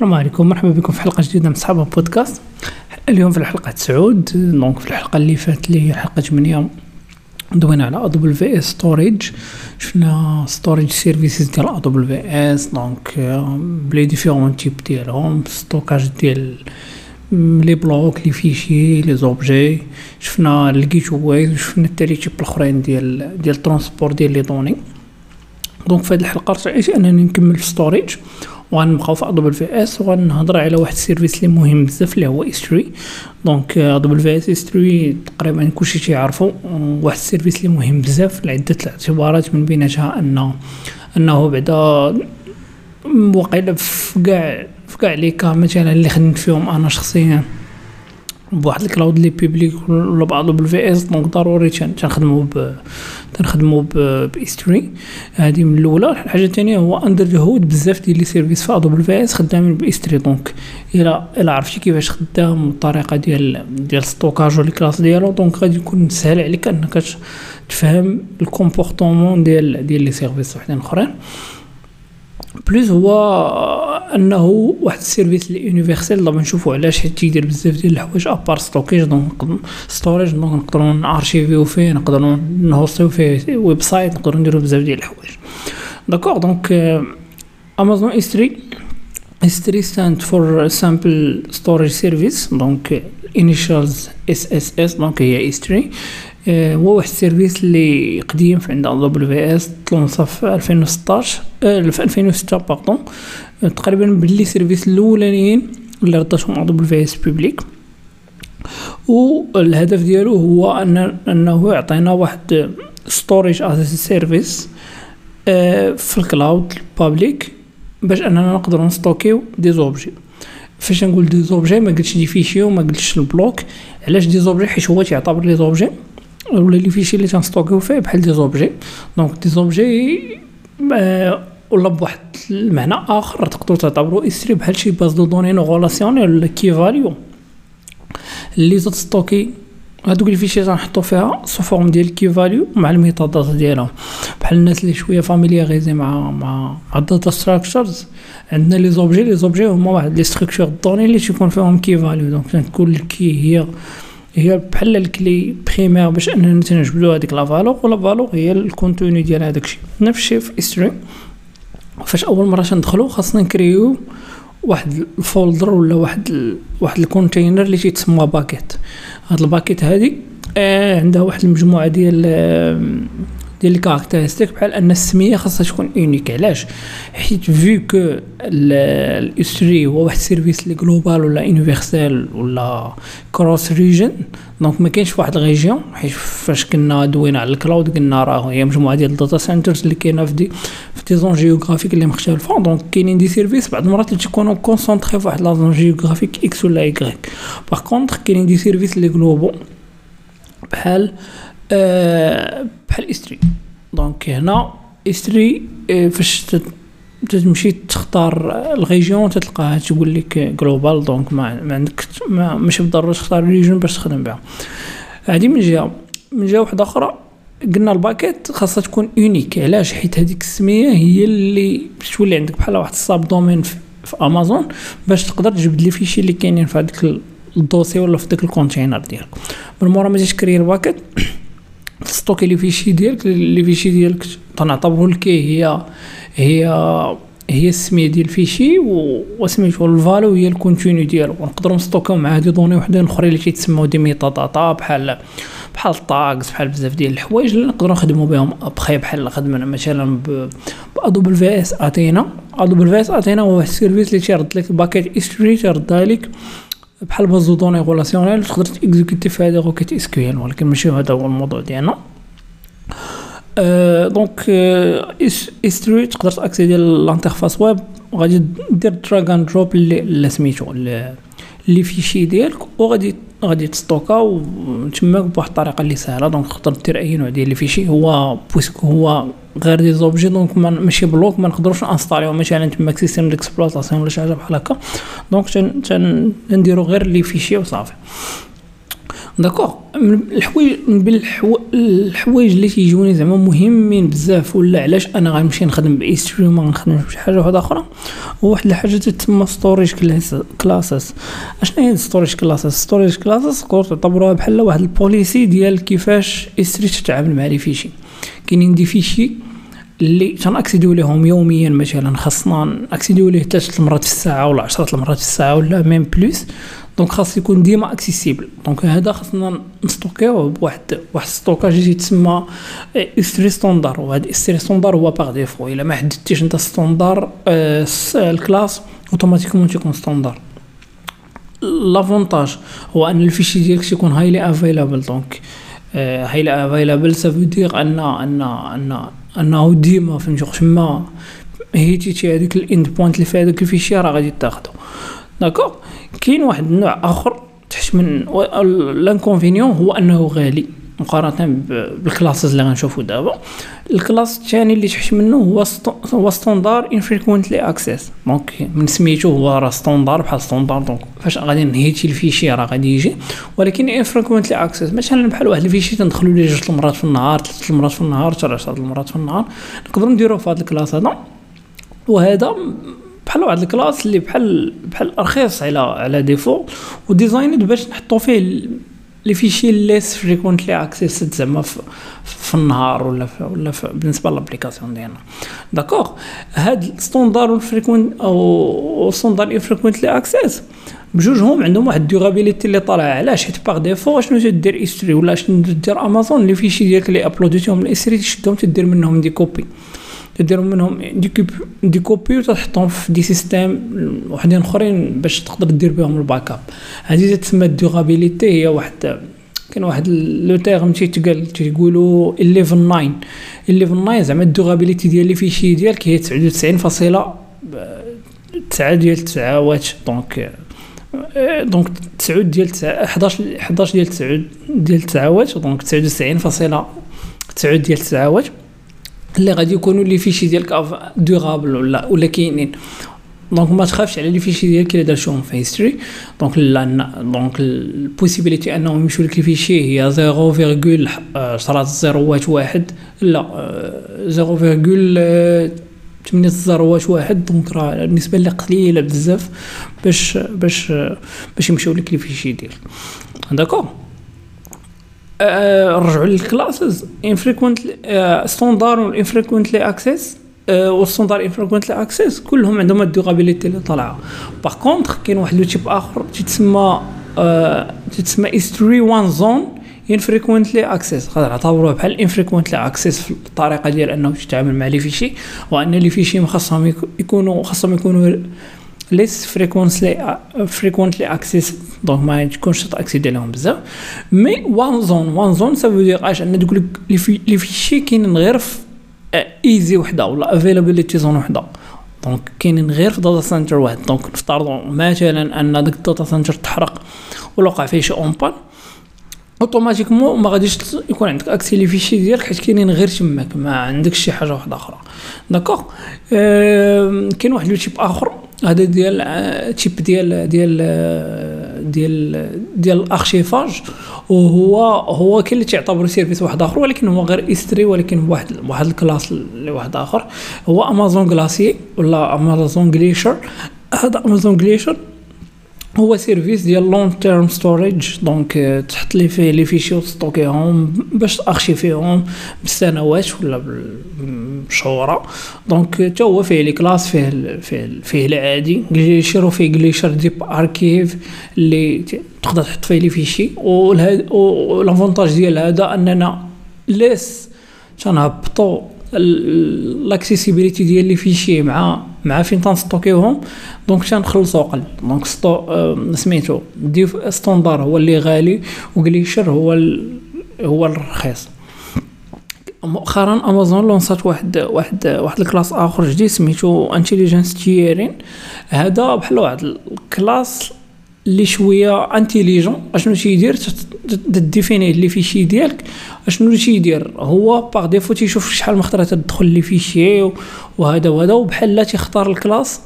السلام عليكم. مرحبا بكم في حلقة جديدة من صحابة بودكاست. اليوم في الحلقة تسعود. donc في الحلقة اللي فاتت اللي حلقة 8 دوينا على AWS storage شفنا storage services ديال AWS donc ب les différents types ديالهم stockage ديال les blocs les fichiers les objets شفنا ال gateway شفنا التالي تيب الأخرين ديال ديال transport ديال les données donc في هذه الحلقة رجعت أنني نكمل في storage وغنبقاو في AWS وغنهضر على واحد ال service اللي مهم بزاف اللي هو S3. donc AWS S3 تقريبا كلشي تيعرفو. واحد ال service اللي مهم بزاف لعدة الاعتبارات من بيناتها ان أنه بعدا وقيلا في كاع في كاع les cas مثلا اللي خدمت فيهم أنا شخصيا بواحد ال cloud اللي public ولا بعدا AWS. donc ضروري تنخدمو ب تنخدمو ب S3 هادي من الأولى. الحاجة الثانية هو under hood بزاف ديال les services في AWS خدامين ب S3 donc الا إلا عرفتي كيفاش خدام الطريقة ديال ديال stockage ولا classes ديالو. donc غادي يكون سهل عليك أنك تفهم ال comportement ديال ديال les services وحدين أخرين. plus هو أنه واحد ال service اللي universel دابا نشوفو علاش حيت تيدير بزاف ديال الحوايج à part stockage donc storage donc نقدروا نأرشيفيو فيه نقدروا نهوستيو فيه website نقدروا نديرو بزاف ديال الحوايج. d'accord donc امازون S3 S3 stand for simple storage service donc initials S S S donc هي S3 هو واحد ال service اللي قديم في عند AWS تلونسا في 2016 في 2006 pardon تقريبا ب les services الأولانيين اللي AWS publique والهدف ديالو هو ان أنه يعطينا واحد storage as service في ال cloud public باش أننا نقدروا نستوكيو des objets فاش نقول دي زوبجي ما قلتش des fichiers وما قلتش ال blocs. علاش des objets حيت هو تيعتبر les objets ولا les fichiers اللي تنستوكيو فيه بحال des objets donc des objets ولا بواحد المعنى آخر تقدروا تعتبروا S3 بحال شي base de données non relationnelle ولا key value اللي تستوكي هادوك ال fichiers تنحطو فيها sous forme ديال key value مع ال metadata ديالهم. بحال الناس اللي شوية familiarisés مع مع ال data structures عندنا les objets les objets هما واحد les structures données اللي تيكون فيهم key value donc تنقول ال key هي هي بحال ال clé primaire باش أننا تنجبدو هذيك la valeur و la valeur هي ال contenu ديال هذاك الشيء. نفس الشيء في S3 فاش أول مرة تندخلو خاصنا نكريو واحد ال folder ولا واحد ال... واحد ال container اللي تيتسمى bucket. هاد ال bucket هادي آه عندها واحد المجموعة ديال ديال ال caractéristiques بحال أن السمية خاصها تكون unique علاش؟ حيت vu que ال S3 هو واحد ال service اللي global ولا universel ولا cross region donc ما كاينش واحد ال région حيت فاش كنا دوينا على ال cloud قلنا راه هي مجموعة ديال ال data centers اللي كاينة في des des zones géographiques اللي مختلفه donc كاينين des services بعض المرات اللي تيكونوا concentrés في واحد la zone géographique X ولا Y grec par contre كاينين des services اللي globaux بحال أه بحال S3 donc هنا S3 فاش تمشي تختار ال région تتلقاها تقول لك global donc ما, عندك ما ماشي بالضروره تختار région باش تخدم بها هذه من جهه من جهه واحدة أخرى قلنا ال bucket خاصها تكون unique علاش؟ حيت هذيك السمية هي اللي تولي عندك بحال واحد ال sub domain في, في امازون باش تقدر تجبد les fichiers اللي كاينين في هذاك ال dossier ولا في داك ال container ديالك. من مورا ما تجيش créer ال bucket ت stocker les fichiers ديالك les fichiers ديالك تنعتبروا لك هي هي هي السمية ديال ال fichier وسميتو ال value هي ال contenu ديالو. ونقدروا نستوكيو مع هادي données وحدين اخرين اللي تيتسموا des metadata بحال بحال ال tags بحال بزاف ديال الحوايج اللي نقدروا نخدموا بهم أبخي بحال خدمنا مثلا ب AWS Athena AWS Athena هو واحد ال service اللي تيرد لك bucket S3 تيردها لك بحال base de données relationnelle تقدر ت exécuter في هذه requêtes SQL ولكن ماشي هذا هو الموضوع ديالنا. donc S3 تقدر ت accéder ل l'interface web وغادي دير drag and drop اللي سميتو ال les fichiers ديالك وغادي غادي تستوكا تماك بواحد الطريقة اللي سهلة. donc تقدر دير أي نوع ديال ال fichier هو puisque هو غير des objets donc ماشي block ما نقدروش نانستاليو. مثلا تماك système d'exploitation ولا شي حاجة بحال هكا. donc تنديرو غير les fichiers وصافي. d'accord الحوايج من بين الحوا- الحوايج اللي تيجوني زعما مهمين بزاف ولا علاش أنا غنمشي نخدم ب S3 وما نخدمش بشي حاجة واحدة أخرى؟ هو واحد الحاجة تتسمى storage classes اشنا هي storage classes storage classes تعتبروها بحال واحد ال policy ديال كيفاش S3 تتعامل مع les fichiers كاينين des fichiers اللي تنأكسيديو ليهم يوميا مثلا خاصنا نأكسيديو ليه ثلاث المرات في الساعة ولا عشرة المرات في الساعة ولا même plus donc خاص يكون ديما accessible. donc هذا خاصنا نستوكيوه بواحد واحد stockage اللي تسمى S3 standard. وهذا S3 standard هو par défaut إلا ما حددتيش أنت standard آه، ال classe automatiquement تيكون standard. l'avantage هو أن ال fichier ديالك تيكون highly available donc highly available ça veut dire ان ان أن أنه ديما فهمتي وقت ما هيتيتي هذيك ال endpoint اللي في هذاك ال fichier راه غادي تاخدو. d'accord كاين واحد النوع آخر تحت من l'inconvénient هو أنه غالي. مقارنة ب ال classes اللي غنشوفو دابا. ال classe الثاني اللي تحت منه هو هو standard infrequently access donc من سميتو هو راه standard بحال standard donc فاش غادي نهيتي ال fichier راه غادي يجي. ولكن infrequently access مثلا بحال واحد ال fichier تندخلوا ليه جوج المرات في النهار ثلاث المرات في النهار 10 المرات في النهار. نقدروا نديروا في هذا ال classe هذا. وهذا بحال واحد ال classe اللي بحال بحال رخيص على على défaut و designed باش نحطوا فيه les fichiers less frequently access زعما في, النهار ولا في ولا في بالنسبة ل l'application ديالنا. d'accord هاد ال standard و ال frequent أو standard infrequently access بجوجهم عندهم واحد ال durability اللي طالعه علاش؟ حيت par défaut شنو تدير؟ S3 ولا شنو تدير امازون les fichiers ديالك اللي ابلوديتهم ال S3 تشدهم تدير منهم des copies تديروا منهم des cop- des copies وتحطهم في des systèmes وحدين أخرين باش تقدر دير بهم ال backup هذه تسمى ال durability هي واحد كاين واحد le terme تيتقال تيقولوا 11 9 11 9 زعما ال durability ديال les fichiers ديالك هي 99 فاصلة 9 ديال التسعاوات donc donc 9 ديال تسعة- 11 11 ديال 9 ديال التسعاوات donc 99 فاصلة 9 ديال التسعاوات اللي غادي يكونوا les fichiers ديالك durables ولا ولا كاينين. donc ما تخافش على les fichiers ديالك اللي درتهم في S3 donc لا donc ال possibilité أنهم يمشيو لك ال fichiers هي 0.001 لا آه، 0.8 زروات واحد donc راه النسبة اللي قليلة بزاف باش باش باش يمشيو لك les fichiers ديالك. d'accord آه، نرجعوا للكلاسز انفريكوينت ستوندار والانفريكوينتلي اكسس والستوندار انفريكوينتلي اكسس كلهم عندهم ال durability اللي طالعة. par contre كاين واحد le type آخر تيتسمى آه، تيتسمى S3 One Zone infrequently access غادي نعتبروه بحال ال infrequently access في الطريقة ديال أنه تتعامل مع les fichiers وأن les fichiers خاصهم يك- يكونوا خاصهم يكونوا less frequently frequently access donc ما تكونش ت accéder لهم بزاف mais One Zone One Zone ça veut dire اش ان لك لي في les fichiers كاينين غير في AZ وحده ولا availability zone وحده donc كاينين غير في data center واحد donc نفترضوا مثلا ان داك ال data center تحرق ولا وقع فيه شي اون automatiquement ما غاديش يكون عندك accès les fichiers ديالك حيت كاينين غير تماك ما عندكش شي حاجة واحدة أخرى d'accord كاين واحد le type اخر هذا ديال آه، type ديال ديال آه، ديال ديال ال archivage وهو هو كاين اللي تعتبر service واحد آخر ولكن هو غير S3 ولكن واحد واحد ال classe اللي واحد آخر. هو امازون Glacier ولا امازون Glacier هذا امازون Glacier هو service ديال long term storage donc تحط لي فيه les fichiers وتستوكيهم باش تأرشيفيهم بالسنوات ولا بال- بالشهورة donc حتى هو فيه les classes فيه فيه فيه العادي Glacier فيه Glacier Deep Archive اللي تقدر تحط فيه les fichiers و l'avantage ديال هذا أننا ليس تنهبطوا l'accessibilité ديال les fichiers مع مع فين تنستوكيوهم donc تنخلصوا أقل donc ستو آه، سميتو ديف standard هو اللي غالي و Glacier هو ال... هو الرخيص. مؤخرا أمازون لونسات واحد واحد واحد ال classe آخر جديد سميتو Intelligent-Tiering هذا بحال واحد ال classe اللي شوية intelligent أشنو تيدير؟ تديفيني les fichiers ديالك. أشنو تيدير هو par défaut تيشوف شحال من خطرة تدخل les fichiers وهذا وهذا وبحال لا تيختار ال classe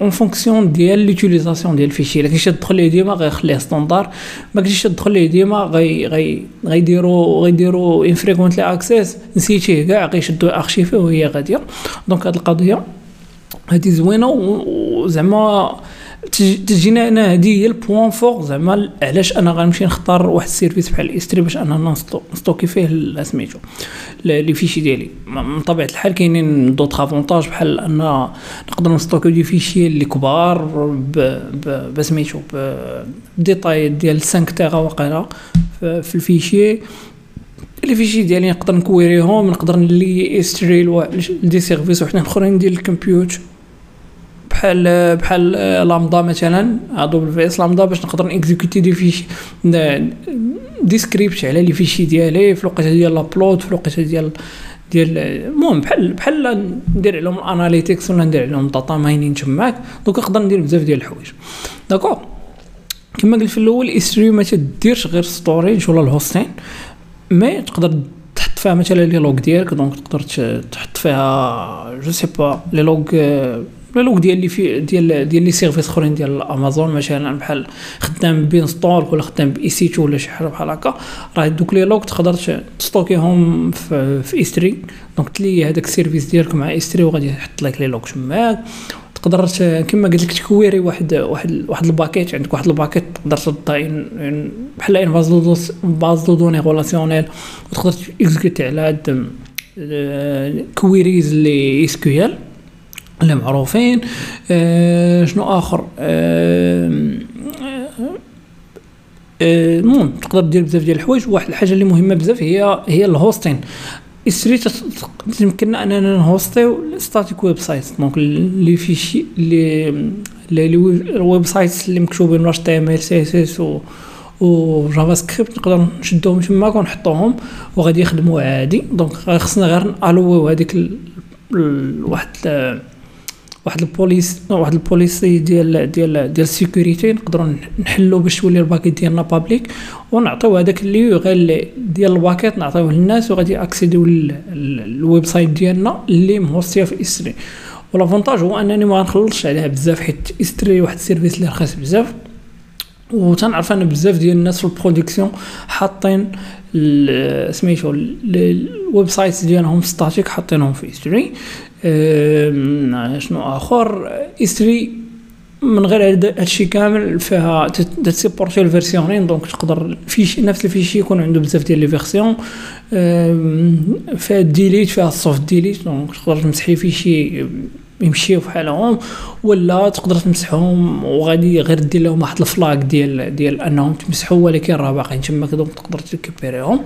en fonction ديال l'utilisation ديال ال fichier. إلا كنتي تدخل ليه ديما غيخليه standard ما كنتيش تدخل ليه ديما غي غي غيديروا غيديروا infrequently access نسيتيه كاع غيشدوا ارشيفيه وهي غادية. donc هاد القضية هادي زوينة وزعما تجينا أنا هذه هي ال point fort زعما علاش أنا غنمشي نختار واحد ال service بحال ال S3 باش أنا نستوكي فيه سميتو les fichiers ديالي. من طبيعة الحال كاينين d'autres avantages بحال أن نقدر نستوكي des fichiers اللي كبار بسميتو بديتاي ديال 5 تيرا وقيلا في ال fichier les fichiers ديالي نقدر نكويريهم نقدر نلي S3 des services وحدين اخرين ديال ال compute. بحال بحال لامدا مثلا AWS Lambda باش نقدر نكزيكوتي des fichiers des scripts على les fichiers ديالي في الوقيتة ديال l'upload في الوقيتة ديال ديال المهم بحال بحال ندير عليهم ال analytics ولا ندير عليهم data mining تماك donc نقدر ندير بزاف ديال الحوايج. d'accord كما قلت في الأول S3 ما تديرش غير storage ولا ال hosting mais تقدر تحط فيها مثلا les logs ديالك donc تقدر تحط فيها je sais pas les logs logs ديال les ف ديال ديال les services اخرين ديال امازون مثلا بحال خدام ب instance ولا خدام ب EC2 ولا شي حاجة بحال هكا. راه دوك les logs تقدر تستوكيهم في, في S3. donc تلي هذاك ال service ديالك مع S3 وغادي يحط لك les logs تماك تقدر كما قلت لك تكويري واحد واحد واحد ال bucket. عندك واحد ال bucket تقدر تحط بحال une base de données relationnelle وتقدر exécuter على هاد queries les SQL اللي معروفين. آه شنو آخر؟ آه آه المهم تقدر دير بزاف ديال الحوايج. واحد الحاجة اللي مهمة بزاف هي هي ال hosting S3 تمكننا أننا نهوستيو static website donc les fichiers les les websites اللي مكتوبين إتش تي إم إل سي إس إس و JavaScript نقدر نشدوهم تماك ونحطوهم وغادي يخدموا عادي. donc خصنا غير نالويو هذيك واحد واحد البوليس واحد ال policy ديال ديال ديال ال sécurité نقدروا نحلو باش تولي ال bucket ديالنا public ونعطيو هذاك اللي غير ديال ال bucket نعطيوه للناس وغادي اكسيديو لل website ديالنا اللي مهوستيه في S3 و l'avantage هو أنني ما غنخلصش عليها بزاف حيت S3 واحد ال service اللي رخيص بزاف. وتنعرف أن بزاف ديال الناس في ال production حاطين سميتو ال website ديالهم static حاطينهم في S3 شنو آخر؟ S3 من غير هادشي كامل فيها تسيبورتي ال versioning donc تقدر فيش نفس ال fichier يكون عنده بزاف ديال les versions فيها delete فيها ال soft delete donc تقدر تمسحي fichier يمشيو بحالهم ولا تقدر تمسحهم وغادي غير دير لهم واحد ال flag ديال ديال أنهم تمسحوا ولكن راه باقيين تما donc تقدر تريكوبيريهم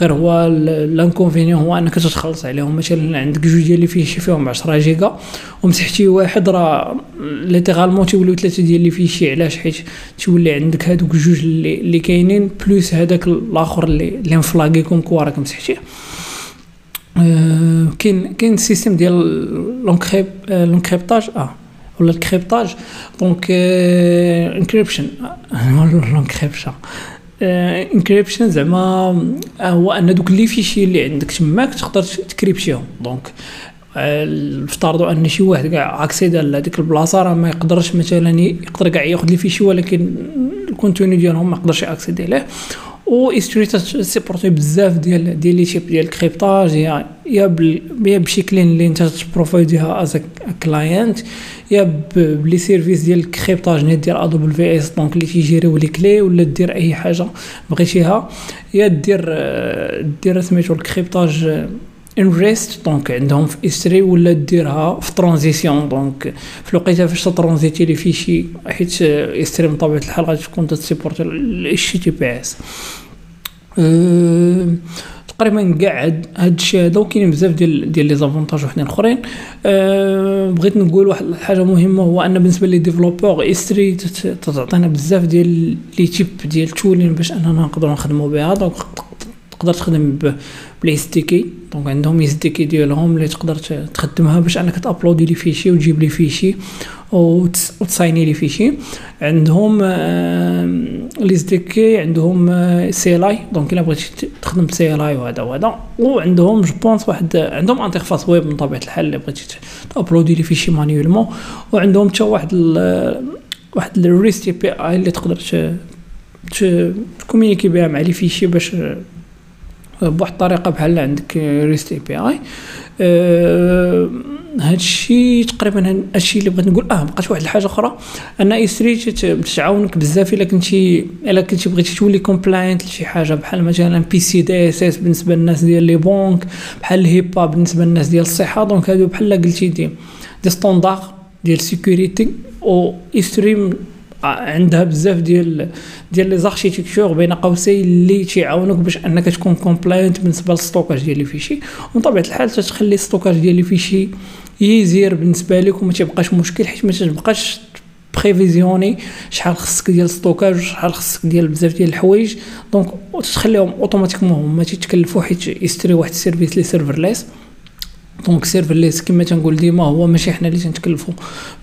غير هو l'inconvénient هو انك تتخلص عليهم. مثلا عندك جوج ديال les fichiers فيهم 10 جيجا ومسحتي واحد راه littéralement تيوليو ثلاثة ديال les fichiers علاش؟ حيت تولي عندك هادوك جوج اللي, اللي كاينين plus هذاك الآخر اللي اللي مفلاكيكم quoi راك مسحتيه أه كاين كاين ال système ديال l'encryp l'encryptage آه ولا ال cryptage. donc encryption l'encryption encryption زعما هو أن دوك les fichiers اللي عندك تماك تقدر تكريبتيهم donc افترضوا أن شي واحد كاع اكسيدا لهذيك البلاصة راه ما يقدرش مثلا يقدر كاع ياخذ les fichiers ولكن ال contenu ديالهم ما يقدرش ياكسيدي ليه و S3 سيبورتي بزاف ديال ديال les types ديال ال cryptage يا يا بشكلين اللي انت تبروفايديها as client يا ب les services ديال ال cryptage نيت ديال AWS donc اللي تيجيريو les clés ولا دير اي حاجة بغيتيها يا دير دير سميتو ال cryptage in rest donc عندهم في S3 ولا ديرها في transition donc في الوقيته فاش ترانزيتي les fichiers حيت S3 من طبيعه الحال غادي تكون تسيبورتي ال HTTPS تقريبا كاع هاد الشيء هذا وكاين بزاف ديال ديال les avantages وحدين اخرين أه بغيت نقول واحد الحاجة مهمه هو ان بالنسبة les développeurs S3 تعطينا بزاف ديال les types ديال tooling باش اننا نقدروا نخدموا بها donc تقدر تخدم ب les SDK donc عندهم SDK ديالهم اللي تقدر تخدمها باش أنك ت uploader les fichiers وتجيب les fichiers وت signer les fichiers. عندهم les keys عندهم CLI donc إلا بغيتي تخدم ب CLI وهذا وهذا. وعندهم je pense واحد عندهم interface web من طبيعة الحال إلا بغيتي ت uploader les fichiers manuellement وعندهم حتى واحد واحد ال REST API اللي تقدر ت communiquer بها مع les fichiers باش بواحد الطريقة بحال عندك REST API هادشي تقريبا هادشي اللي بغيت نقول. آه بقات واحد الحاجة أخرى. أن S3 تعاونك بزاف إلا كنتي إلا كنتي بغيتي تولي compliant لشي حاجة بحال مثلا PCI DSS بالنسبة للناس ديال les banques بحال ال HIPAA بالنسبة للناس ديال الصحة. donc هادو بحال قلتي des des standards ديال sécurité و S3 عندها بزاف ديال ديال les architectures بين قوسين اللي تيعاونوك باش انك تكون compliant بالنسبة لل stockage ديال les fichiers. ومن طبيعه الحال تتخلي ال stockage ديال les fichiers easier بالنسبة لك وما تيبقاش مشكل حيت ما تبقاش prévisionner شحال خصك ديال stockage شحال خصك ديال بزاف ديال الحوايج. donc تخليهم automatiquement هما تيتكلفوا حيت S3 واحد ال service لي serverless donc serverless كما تنقول ديما هو ماشي حنا اللي تنتكلفوا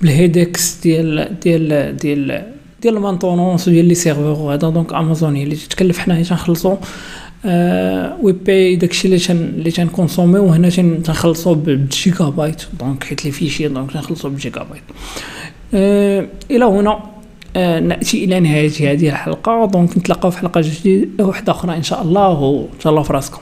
بال headaches ديال ديال ديال ديال ال maintenance ديال les serveurs وهذا donc Amazon هي اللي تتكلف حنا تنخلصوا we pay داكشي اللي تن اللي تن consommer وهنا تنخلصوا بال gigabyte donc حيت les fichiers donc تنخلصوا بالجيجا بايت إلى هنا نأتي إلى نهاية هذه الحلقة. donc نتلاقاو في حلقة جديدة واحدة أخرى إن شاء الله وتهلاو في راسكم.